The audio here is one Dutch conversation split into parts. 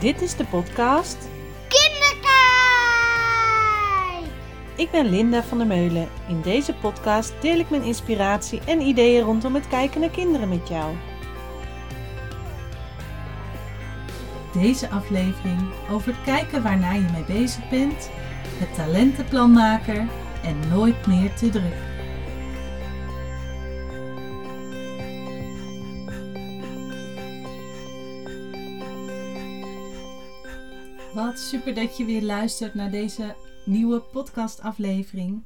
Dit is de podcast Kinderkijk! Ik ben Linda van der Meulen. In deze podcast deel ik mijn inspiratie en ideeën rondom het kijken naar kinderen met jou. Deze aflevering over het kijken waarnaar je mee bezig bent, het talentenplanmaker en nooit meer te druk. Wat super dat je weer luistert naar deze nieuwe podcastaflevering.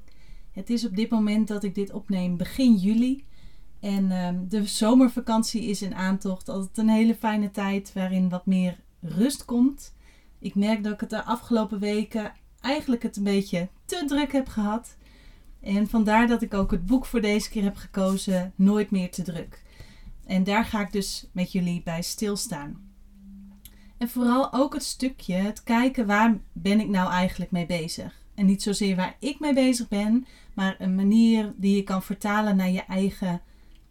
Het is op dit moment dat ik dit opneem begin juli. En ehm, de zomervakantie is in aantocht. Altijd een hele fijne tijd waarin wat meer rust komt. Ik merk dat ik het de afgelopen weken eigenlijk het een beetje te druk heb gehad. En vandaar dat ik ook het boek voor deze keer heb gekozen, Nooit meer te druk. En daar ga ik dus met jullie bij stilstaan. En vooral ook het stukje, het kijken waar ben ik nou eigenlijk mee bezig. En niet zozeer waar ik mee bezig ben, maar een manier die je kan vertalen naar je eigen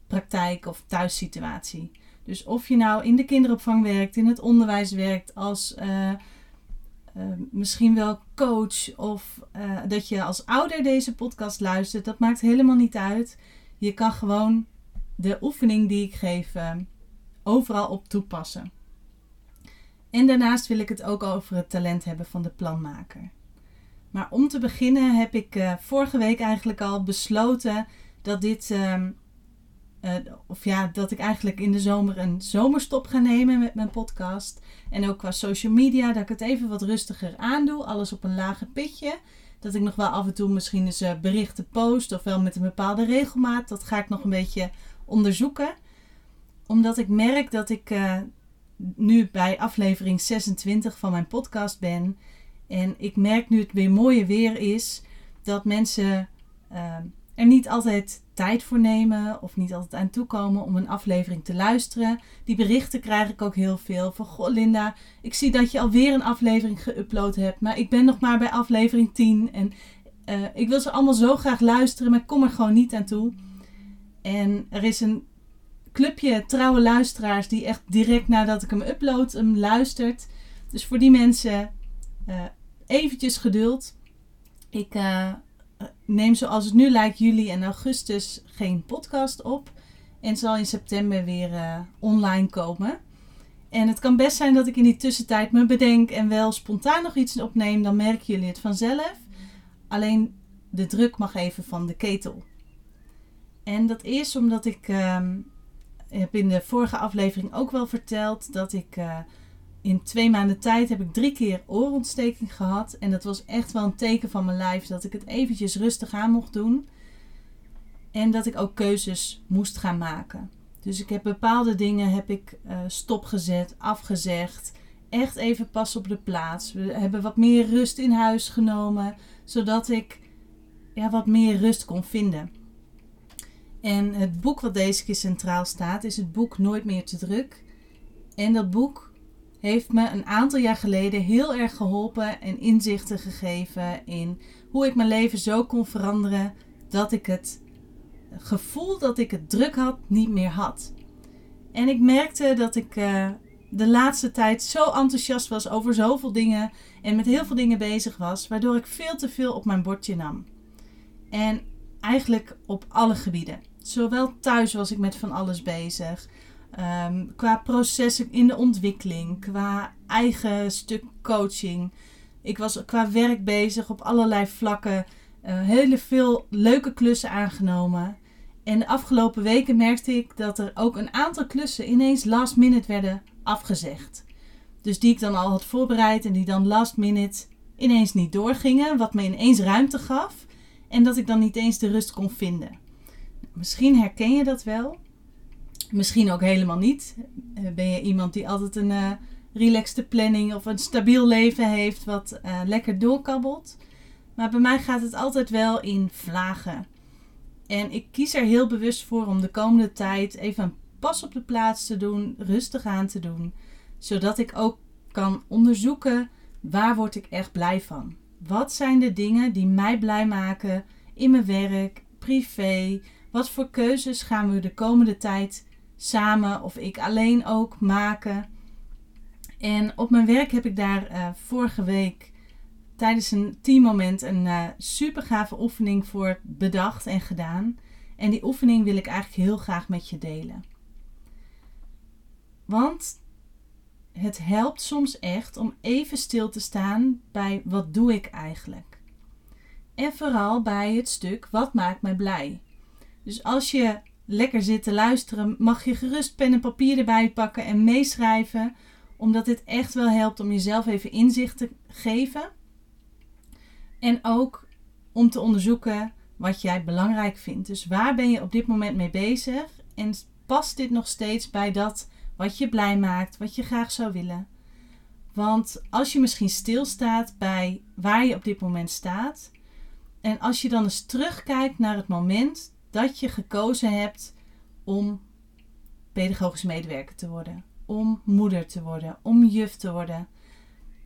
praktijk of thuissituatie. Dus of je nou in de kinderopvang werkt, in het onderwijs werkt, als uh, uh, misschien wel coach of uh, dat je als ouder deze podcast luistert, dat maakt helemaal niet uit. Je kan gewoon de oefening die ik geef overal op toepassen. En daarnaast wil ik het ook over het talent hebben van de planmaker. Maar om te beginnen heb ik uh, vorige week eigenlijk al besloten dat dit. Uh, uh, of ja, dat ik eigenlijk in de zomer een zomerstop ga nemen met mijn podcast. En ook qua social media, dat ik het even wat rustiger aandoe. Alles op een lager pitje. Dat ik nog wel af en toe misschien eens berichten post. Of wel met een bepaalde regelmaat. Dat ga ik nog een beetje onderzoeken. Omdat ik merk dat ik nu bij aflevering 26 van mijn podcast ben. En ik merk nu het weer mooie weer is dat mensen uh, er niet altijd tijd voor nemen of niet altijd aan toekomen om een aflevering te luisteren. Die berichten krijg ik ook heel veel van Goh Linda, ik zie dat je alweer een aflevering geüpload hebt, maar ik ben nog maar bij aflevering 10 en uh, ik wil ze allemaal zo graag luisteren, maar ik kom er gewoon niet aan toe. En er is een clubje trouwe luisteraars die echt direct nadat ik hem upload hem luistert. Dus voor die mensen uh, eventjes geduld. Ik uh, neem zoals het nu lijkt juli en augustus geen podcast op. En zal in september weer uh, online komen. En het kan best zijn dat ik in die tussentijd me bedenk en wel spontaan nog iets opneem. Dan merken jullie het vanzelf. Alleen de druk mag even van de ketel. En dat is omdat ik uh, heb in de vorige aflevering ook wel verteld dat ik uh, in twee maanden tijd heb ik drie keer oorontsteking gehad. En dat was echt wel een teken van mijn lijf dat ik het eventjes rustig aan mocht doen. En dat ik ook keuzes moest gaan maken. Dus ik heb bepaalde dingen heb ik uh, stopgezet, afgezegd. Echt even pas op de plaats. We hebben wat meer rust in huis genomen. Zodat ik ja, wat meer rust kon vinden. En het boek wat deze keer centraal staat is het boek Nooit meer te druk. En dat boek heeft me een aantal jaar geleden heel erg geholpen en inzichten gegeven in hoe ik mijn leven zo kon veranderen dat ik het gevoel dat ik het druk had niet meer had. En ik merkte dat ik uh, de laatste tijd zo enthousiast was over zoveel dingen en met heel veel dingen bezig was, waardoor ik veel te veel op mijn bordje nam. En eigenlijk op alle gebieden. Zowel thuis was ik met van alles bezig. Um, qua processen in de ontwikkeling, qua eigen stuk coaching. Ik was qua werk bezig op allerlei vlakken. Uh, hele veel leuke klussen aangenomen. En de afgelopen weken merkte ik dat er ook een aantal klussen ineens last minute werden afgezegd. Dus die ik dan al had voorbereid en die dan last minute ineens niet doorgingen. Wat me ineens ruimte gaf. En dat ik dan niet eens de rust kon vinden. Misschien herken je dat wel. Misschien ook helemaal niet. Eh, ben je iemand die altijd een uh, relaxte planning of een stabiel leven heeft wat uh, lekker doorkabbelt. Maar bij mij gaat het altijd wel in vlagen. En ik kies er heel bewust voor om de komende tijd even een pas op de plaats te doen, rustig aan te doen. Zodat ik ook kan onderzoeken waar word ik echt blij van. Wat zijn de dingen die mij blij maken in mijn werk, privé, wat voor keuzes gaan we de komende tijd samen of ik alleen ook maken? En op mijn werk heb ik daar uh, vorige week tijdens een teammoment een uh, super gave oefening voor bedacht en gedaan. En die oefening wil ik eigenlijk heel graag met je delen. Want het helpt soms echt om even stil te staan bij wat doe ik eigenlijk. En vooral bij het stuk wat maakt mij blij. Dus als je lekker zit te luisteren, mag je gerust pen en papier erbij pakken en meeschrijven, omdat dit echt wel helpt om jezelf even inzicht te geven. En ook om te onderzoeken wat jij belangrijk vindt. Dus waar ben je op dit moment mee bezig? En past dit nog steeds bij dat wat je blij maakt, wat je graag zou willen? Want als je misschien stilstaat bij waar je op dit moment staat, en als je dan eens terugkijkt naar het moment dat je gekozen hebt om pedagogisch medewerker te worden, om moeder te worden, om juf te worden.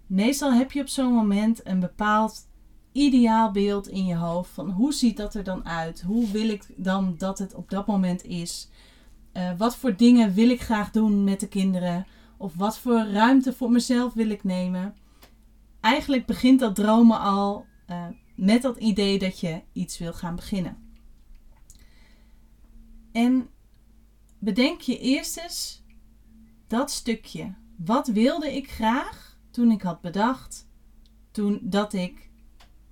Meestal heb je op zo'n moment een bepaald ideaal beeld in je hoofd van hoe ziet dat er dan uit? Hoe wil ik dan dat het op dat moment is? Uh, wat voor dingen wil ik graag doen met de kinderen? Of wat voor ruimte voor mezelf wil ik nemen? Eigenlijk begint dat dromen al uh, met dat idee dat je iets wil gaan beginnen. En bedenk je eerst eens dat stukje. Wat wilde ik graag toen ik had bedacht toen dat ik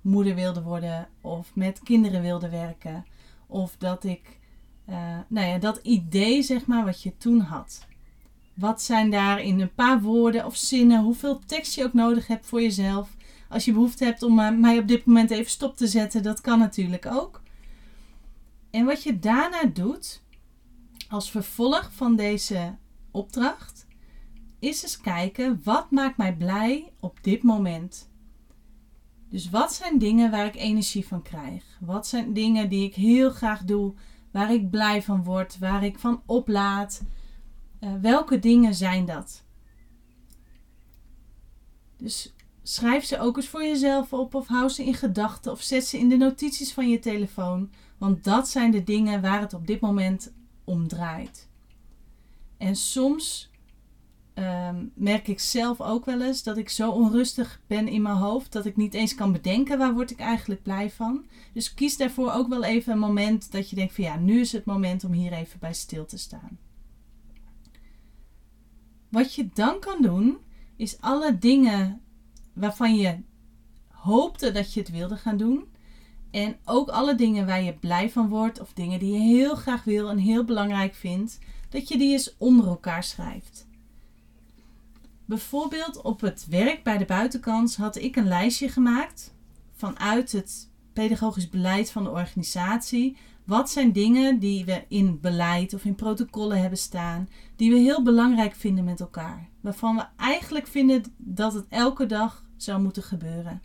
moeder wilde worden of met kinderen wilde werken of dat ik uh, nou ja, dat idee zeg maar wat je toen had. Wat zijn daar in een paar woorden of zinnen, hoeveel tekst je ook nodig hebt voor jezelf. Als je behoefte hebt om uh, mij op dit moment even stop te zetten, dat kan natuurlijk ook. En wat je daarna doet, als vervolg van deze opdracht, is eens kijken wat maakt mij blij op dit moment. Dus wat zijn dingen waar ik energie van krijg? Wat zijn dingen die ik heel graag doe, waar ik blij van word, waar ik van oplaad? Uh, welke dingen zijn dat? Dus schrijf ze ook eens voor jezelf op of hou ze in gedachten of zet ze in de notities van je telefoon. Want dat zijn de dingen waar het op dit moment om draait. En soms um, merk ik zelf ook wel eens dat ik zo onrustig ben in mijn hoofd dat ik niet eens kan bedenken waar word ik eigenlijk blij van. Dus kies daarvoor ook wel even een moment dat je denkt van ja, nu is het moment om hier even bij stil te staan. Wat je dan kan doen, is alle dingen waarvan je hoopte dat je het wilde gaan doen. En ook alle dingen waar je blij van wordt of dingen die je heel graag wil en heel belangrijk vindt, dat je die eens onder elkaar schrijft. Bijvoorbeeld op het werk bij de buitenkans had ik een lijstje gemaakt vanuit het pedagogisch beleid van de organisatie. Wat zijn dingen die we in beleid of in protocollen hebben staan, die we heel belangrijk vinden met elkaar? Waarvan we eigenlijk vinden dat het elke dag zou moeten gebeuren.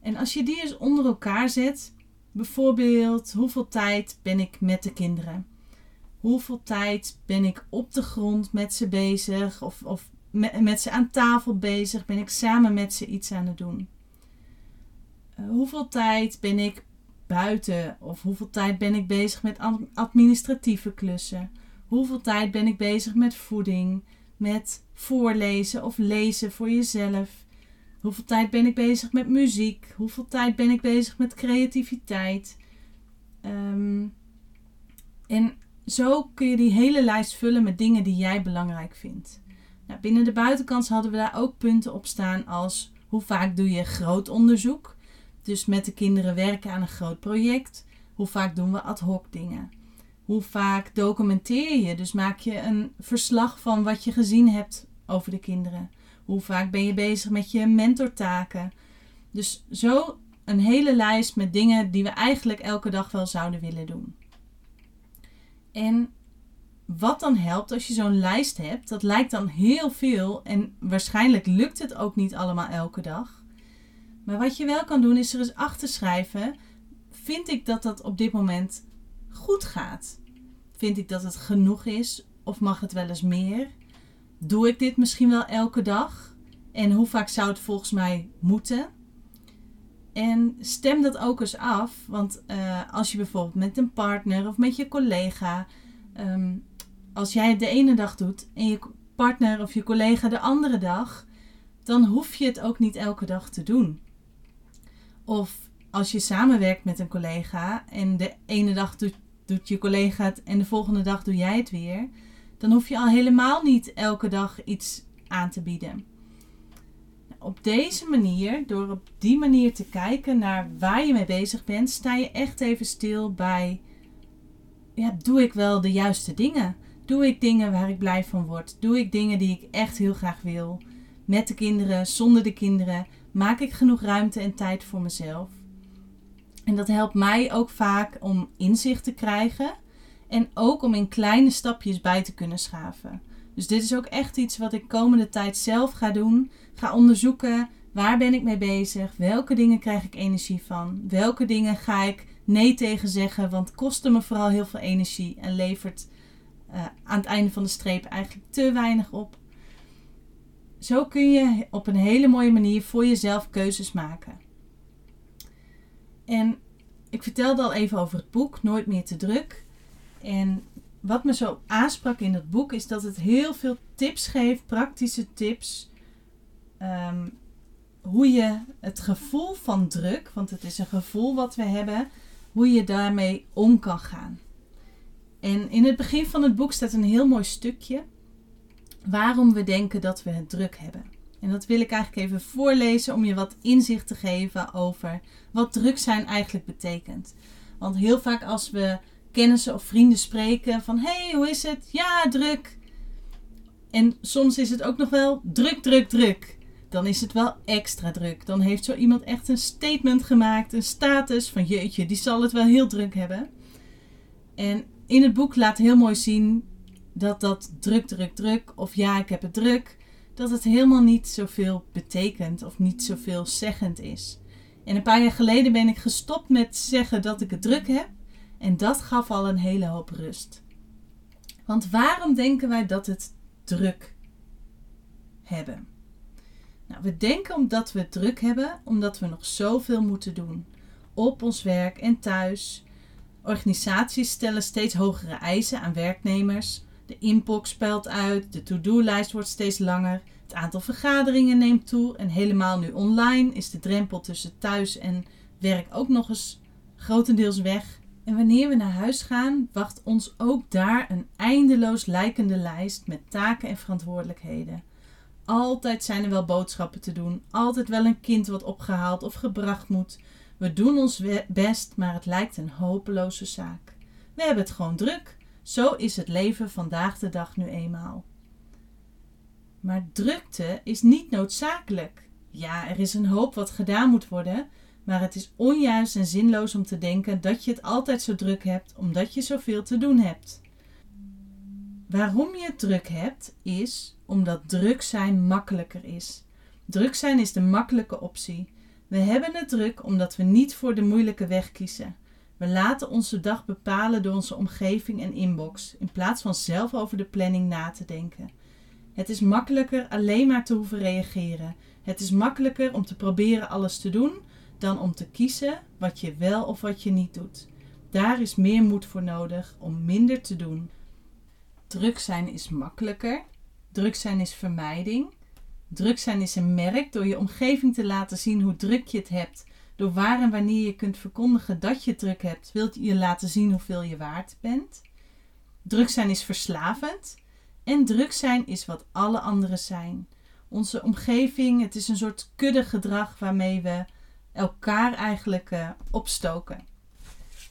En als je die eens onder elkaar zet, bijvoorbeeld hoeveel tijd ben ik met de kinderen? Hoeveel tijd ben ik op de grond met ze bezig? Of, of met, met ze aan tafel bezig? Ben ik samen met ze iets aan het doen? Uh, hoeveel tijd ben ik buiten? Of hoeveel tijd ben ik bezig met administratieve klussen? Hoeveel tijd ben ik bezig met voeding? Met voorlezen of lezen voor jezelf? Hoeveel tijd ben ik bezig met muziek? Hoeveel tijd ben ik bezig met creativiteit? Um, en zo kun je die hele lijst vullen met dingen die jij belangrijk vindt. Nou, binnen de buitenkant hadden we daar ook punten op staan als hoe vaak doe je groot onderzoek? Dus met de kinderen werken aan een groot project. Hoe vaak doen we ad hoc dingen? Hoe vaak documenteer je? Dus maak je een verslag van wat je gezien hebt over de kinderen. Hoe vaak ben je bezig met je mentortaken? Dus zo een hele lijst met dingen die we eigenlijk elke dag wel zouden willen doen. En wat dan helpt als je zo'n lijst hebt, dat lijkt dan heel veel en waarschijnlijk lukt het ook niet allemaal elke dag. Maar wat je wel kan doen is er eens achter schrijven: vind ik dat dat op dit moment goed gaat? Vind ik dat het genoeg is of mag het wel eens meer? Doe ik dit misschien wel elke dag? En hoe vaak zou het volgens mij moeten? En stem dat ook eens af. Want uh, als je bijvoorbeeld met een partner of met je collega. Um, als jij het de ene dag doet en je partner of je collega de andere dag, dan hoef je het ook niet elke dag te doen. Of als je samenwerkt met een collega en de ene dag doet, je collega het en de volgende dag doe jij het weer, dan hoef je al helemaal niet elke dag iets aan te bieden. Op deze manier, door op die manier te kijken naar waar je mee bezig bent, sta je echt even stil bij: doe ik wel de juiste dingen? Doe ik dingen waar ik blij van word? Doe ik dingen die ik echt heel graag wil? Met de kinderen, zonder de kinderen? Maak ik genoeg ruimte en tijd voor mezelf? En dat helpt mij ook vaak om inzicht te krijgen en ook om in kleine stapjes bij te kunnen schaven. Dus dit is ook echt iets wat ik komende tijd zelf ga doen. Ga onderzoeken waar ben ik mee bezig? Welke dingen krijg ik energie van? Welke dingen ga ik nee tegen zeggen? Want kostte me vooral heel veel energie en levert uh, aan het einde van de streep eigenlijk te weinig op. Zo kun je op een hele mooie manier voor jezelf keuzes maken. En ik vertelde al even over het boek Nooit meer te druk. En wat me zo aansprak in dat boek is dat het heel veel tips geeft, praktische tips. Ehm, hoe je het gevoel van druk, want het is een gevoel wat we hebben, hoe je daarmee om kan gaan. En in het begin van het boek staat een heel mooi stukje waarom we denken dat we het druk hebben. En dat wil ik eigenlijk even voorlezen om je wat inzicht te geven over wat druk zijn eigenlijk betekent. Want heel vaak als we kennissen of vrienden spreken van hey, hoe is het? Ja, druk. En soms is het ook nog wel druk, druk, druk. Dan is het wel extra druk. Dan heeft zo iemand echt een statement gemaakt, een status van jeetje, die zal het wel heel druk hebben. En in het boek laat heel mooi zien dat dat druk, druk, druk of ja, ik heb het druk, dat het helemaal niet zoveel betekent of niet zoveel zeggend is. En een paar jaar geleden ben ik gestopt met zeggen dat ik het druk heb en dat gaf al een hele hoop rust. Want waarom denken wij dat het druk hebben? Nou, we denken omdat we het druk hebben, omdat we nog zoveel moeten doen. Op ons werk en thuis. Organisaties stellen steeds hogere eisen aan werknemers. De inbox spelt uit, de to-do-lijst wordt steeds langer, het aantal vergaderingen neemt toe en helemaal nu online is de drempel tussen thuis en werk ook nog eens grotendeels weg. En wanneer we naar huis gaan, wacht ons ook daar een eindeloos lijkende lijst met taken en verantwoordelijkheden. Altijd zijn er wel boodschappen te doen, altijd wel een kind wat opgehaald of gebracht moet. We doen ons best, maar het lijkt een hopeloze zaak. We hebben het gewoon druk. Zo is het leven vandaag de dag nu eenmaal. Maar drukte is niet noodzakelijk. Ja, er is een hoop wat gedaan moet worden, maar het is onjuist en zinloos om te denken dat je het altijd zo druk hebt omdat je zoveel te doen hebt. Waarom je het druk hebt, is omdat druk zijn makkelijker is. Druk zijn is de makkelijke optie. We hebben het druk omdat we niet voor de moeilijke weg kiezen. We laten onze dag bepalen door onze omgeving en inbox, in plaats van zelf over de planning na te denken. Het is makkelijker alleen maar te hoeven reageren. Het is makkelijker om te proberen alles te doen dan om te kiezen wat je wel of wat je niet doet. Daar is meer moed voor nodig om minder te doen. Druk zijn is makkelijker. Druk zijn is vermijding. Druk zijn is een merk door je omgeving te laten zien hoe druk je het hebt door waar en wanneer je kunt verkondigen dat je druk hebt, wilt je laten zien hoeveel je waard bent. Druk zijn is verslavend. En druk zijn is wat alle anderen zijn. Onze omgeving, het is een soort kuddegedrag waarmee we elkaar eigenlijk uh, opstoken.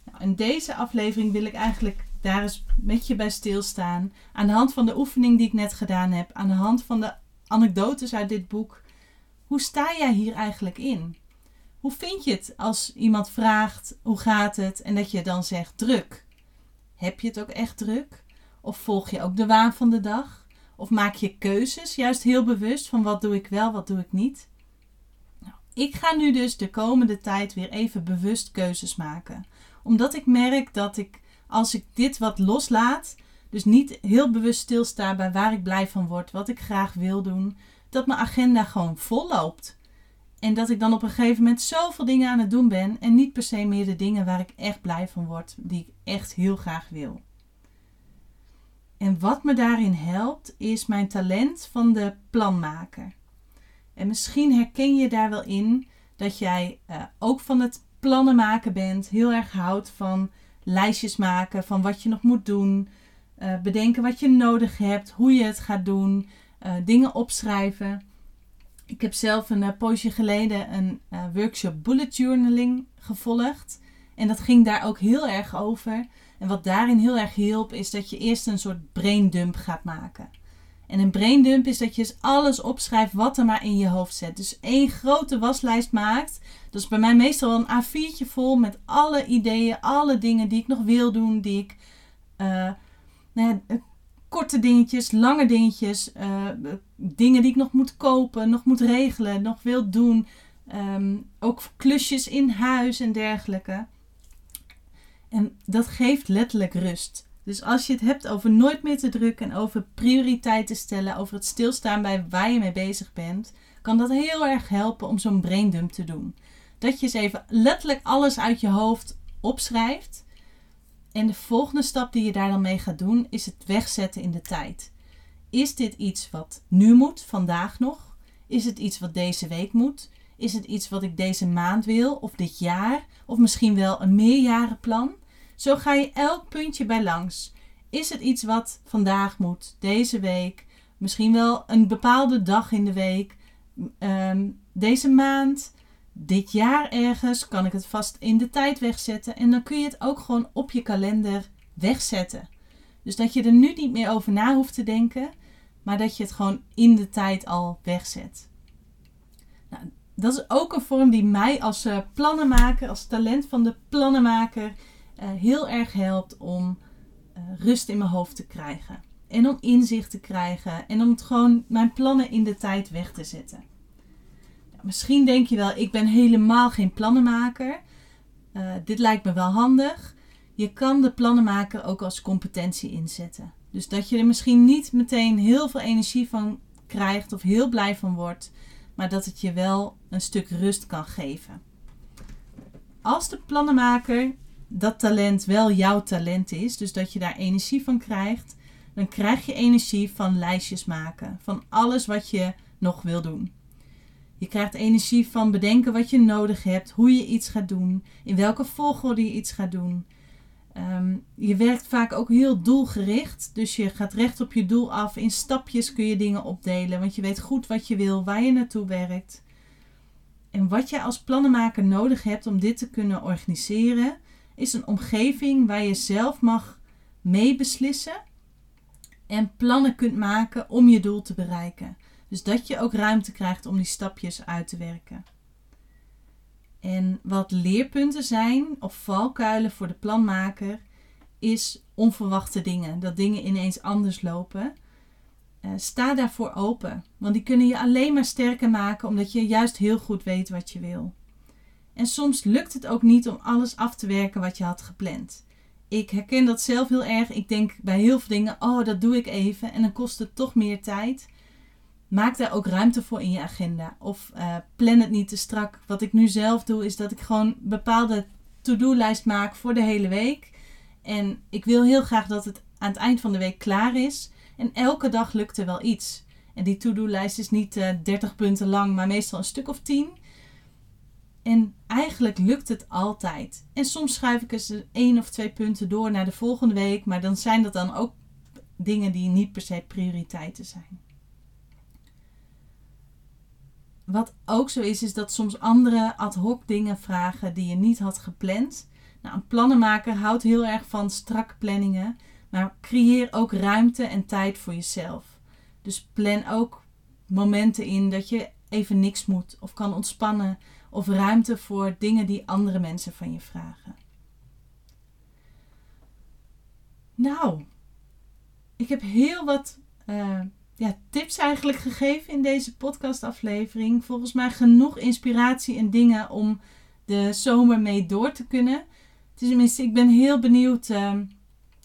Nou, in deze aflevering wil ik eigenlijk daar eens met je bij stilstaan. Aan de hand van de oefening die ik net gedaan heb, aan de hand van de anekdotes uit dit boek. Hoe sta jij hier eigenlijk in? Hoe vind je het als iemand vraagt hoe gaat het en dat je dan zegt druk? Heb je het ook echt druk? Of volg je ook de waan van de dag? Of maak je keuzes juist heel bewust van wat doe ik wel, wat doe ik niet? Nou, ik ga nu dus de komende tijd weer even bewust keuzes maken. Omdat ik merk dat ik als ik dit wat loslaat, dus niet heel bewust stilsta bij waar ik blij van word, wat ik graag wil doen, dat mijn agenda gewoon vol loopt. En dat ik dan op een gegeven moment zoveel dingen aan het doen ben en niet per se meer de dingen waar ik echt blij van word, die ik echt heel graag wil. En wat me daarin helpt, is mijn talent van de planmaker. En misschien herken je daar wel in dat jij uh, ook van het plannen maken bent, heel erg houdt van lijstjes maken van wat je nog moet doen, uh, bedenken wat je nodig hebt, hoe je het gaat doen, uh, dingen opschrijven. Ik heb zelf een poosje geleden een workshop bullet journaling gevolgd. En dat ging daar ook heel erg over. En wat daarin heel erg hielp, is dat je eerst een soort braindump gaat maken. En een braindump is dat je dus alles opschrijft wat er maar in je hoofd zit. Dus één grote waslijst maakt. Dat is bij mij meestal een A4'tje vol met alle ideeën, alle dingen die ik nog wil doen, die ik. Uh, nou ja, korte dingetjes, lange dingetjes, uh, dingen die ik nog moet kopen, nog moet regelen, nog wil doen. Um, ook klusjes in huis en dergelijke. En dat geeft letterlijk rust. Dus als je het hebt over nooit meer te drukken en over prioriteiten stellen, over het stilstaan bij waar je mee bezig bent, kan dat heel erg helpen om zo'n braindump te doen. Dat je eens even letterlijk alles uit je hoofd opschrijft. En de volgende stap die je daar dan mee gaat doen, is het wegzetten in de tijd. Is dit iets wat nu moet, vandaag nog? Is het iets wat deze week moet? Is het iets wat ik deze maand wil of dit jaar? Of misschien wel een meerjarenplan? Zo ga je elk puntje bij langs. Is het iets wat vandaag moet, deze week, misschien wel een bepaalde dag in de week, um, deze maand, dit jaar ergens, kan ik het vast in de tijd wegzetten. En dan kun je het ook gewoon op je kalender wegzetten. Dus dat je er nu niet meer over na hoeft te denken, maar dat je het gewoon in de tijd al wegzet. Nou, dat is ook een vorm die mij als uh, plannenmaker, als talent van de plannenmaker, uh, heel erg helpt om uh, rust in mijn hoofd te krijgen. En om inzicht te krijgen. En om het gewoon mijn plannen in de tijd weg te zetten. Misschien denk je wel, ik ben helemaal geen plannenmaker. Uh, dit lijkt me wel handig. Je kan de plannenmaker ook als competentie inzetten. Dus dat je er misschien niet meteen heel veel energie van krijgt of heel blij van wordt. Maar dat het je wel een stuk rust kan geven. Als de plannenmaker dat talent wel jouw talent is, dus dat je daar energie van krijgt, dan krijg je energie van lijstjes maken, van alles wat je nog wil doen. Je krijgt energie van bedenken wat je nodig hebt, hoe je iets gaat doen, in welke volgorde je iets gaat doen. Ehm, je werkt vaak ook heel doelgericht, dus je gaat recht op je doel af. In stapjes kun je dingen opdelen, want je weet goed wat je wil, waar je naartoe werkt. En wat je als plannenmaker nodig hebt om dit te kunnen organiseren, is een omgeving waar je zelf mag meebeslissen en plannen kunt maken om je doel te bereiken. Dus dat je ook ruimte krijgt om die stapjes uit te werken. En wat leerpunten zijn of valkuilen voor de planmaker is onverwachte dingen. Dat dingen ineens anders lopen. Uh, sta daarvoor open, want die kunnen je alleen maar sterker maken omdat je juist heel goed weet wat je wil. En soms lukt het ook niet om alles af te werken wat je had gepland. Ik herken dat zelf heel erg. Ik denk bij heel veel dingen, oh, dat doe ik even. En dan kost het toch meer tijd. Maak daar ook ruimte voor in je agenda. Of uh, plan het niet te strak. Wat ik nu zelf doe, is dat ik gewoon een bepaalde to-do-lijst maak voor de hele week. En ik wil heel graag dat het aan het eind van de week klaar is. En elke dag lukt er wel iets. En die to-do-lijst is niet uh, eh, 30 punten lang, maar meestal een stuk of 10. En eigenlijk lukt het altijd. En soms schuif ik eens één of twee punten door naar de volgende week. Maar dan zijn dat dan ook dingen die niet per se prioriteiten zijn. Wat ook zo is, is dat soms andere ad hoc dingen vragen die je niet had gepland. Nou, een plannenmaker houdt heel erg van strakke planningen. Maar creëer ook ruimte en tijd voor jezelf. Dus plan ook momenten in dat je even niks moet of kan ontspannen of ruimte voor dingen die andere mensen van je vragen. Nou, ik heb heel wat uh, ja, tips eigenlijk gegeven in deze podcastaflevering. Volgens mij genoeg inspiratie en dingen om de zomer mee door te kunnen. Tenminste, ik ben heel benieuwd uh,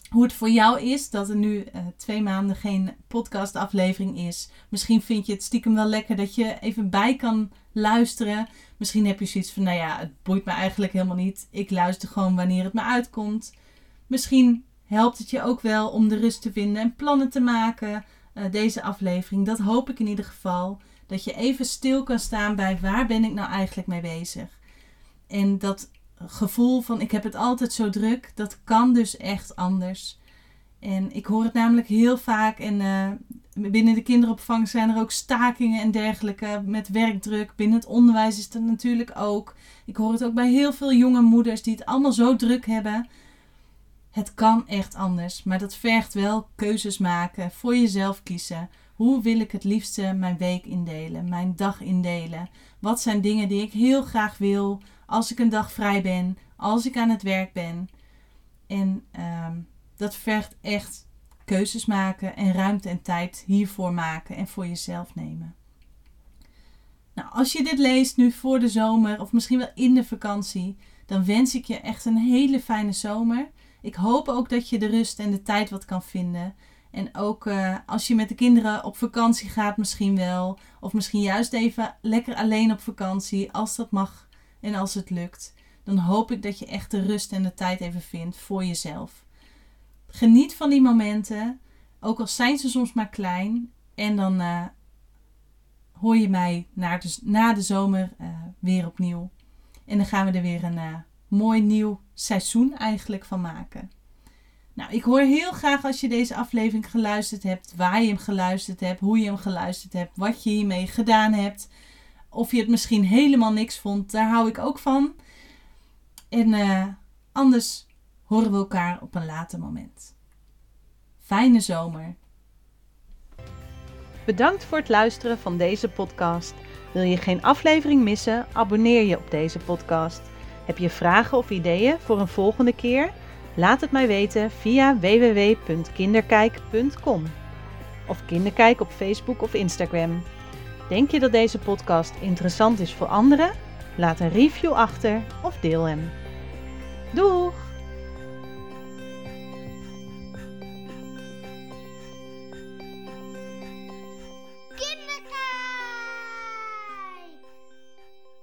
hoe het voor jou is dat er nu uh, twee maanden geen podcastaflevering is. Misschien vind je het stiekem wel lekker dat je even bij kan luisteren. Misschien heb je zoiets van, nou ja, het boeit me eigenlijk helemaal niet. Ik luister gewoon wanneer het me uitkomt. Misschien helpt het je ook wel om de rust te vinden en plannen te maken. Uh, deze aflevering, dat hoop ik in ieder geval. Dat je even stil kan staan bij waar ben ik nou eigenlijk mee bezig. En dat gevoel van ik heb het altijd zo druk, dat kan dus echt anders. En ik hoor het namelijk heel vaak en uh, binnen de kinderopvang zijn er ook stakingen en dergelijke met werkdruk. Binnen het onderwijs is dat natuurlijk ook. Ik hoor het ook bij heel veel jonge moeders die het allemaal zo druk hebben. Het kan echt anders, maar dat vergt wel keuzes maken, voor jezelf kiezen. Hoe wil ik het liefste mijn week indelen, mijn dag indelen? Wat zijn dingen die ik heel graag wil als ik een dag vrij ben, als ik aan het werk ben? En uh, dat vergt echt keuzes maken en ruimte en tijd hiervoor maken en voor jezelf nemen. Nou, als je dit leest nu voor de zomer of misschien wel in de vakantie, dan wens ik je echt een hele fijne zomer. Ik hoop ook dat je de rust en de tijd wat kan vinden. En ook uh, als je met de kinderen op vakantie gaat, misschien wel. Of misschien juist even lekker alleen op vakantie, als dat mag en als het lukt. Dan hoop ik dat je echt de rust en de tijd even vindt voor jezelf. Geniet van die momenten, ook al zijn ze soms maar klein. En dan uh, hoor je mij na de, na de zomer uh, weer opnieuw. En dan gaan we er weer een mooi nieuw seizoen eigenlijk van maken. Nou, ik hoor heel graag als je deze aflevering geluisterd hebt, waar je hem geluisterd hebt, hoe je hem geluisterd hebt, wat je hiermee gedaan hebt. Of je het misschien helemaal niks vond, daar hou ik ook van. En anders horen we elkaar op een later moment. Fijne zomer. Bedankt voor het luisteren van deze podcast. Wil je geen aflevering missen? Abonneer je op deze podcast. Heb je vragen of ideeën voor een volgende keer? Laat het mij weten via www.kinderkijk.com of Kinderkijk op Facebook of Instagram. Denk je dat deze podcast interessant is voor anderen? Laat een review achter of deel hem. Doeg!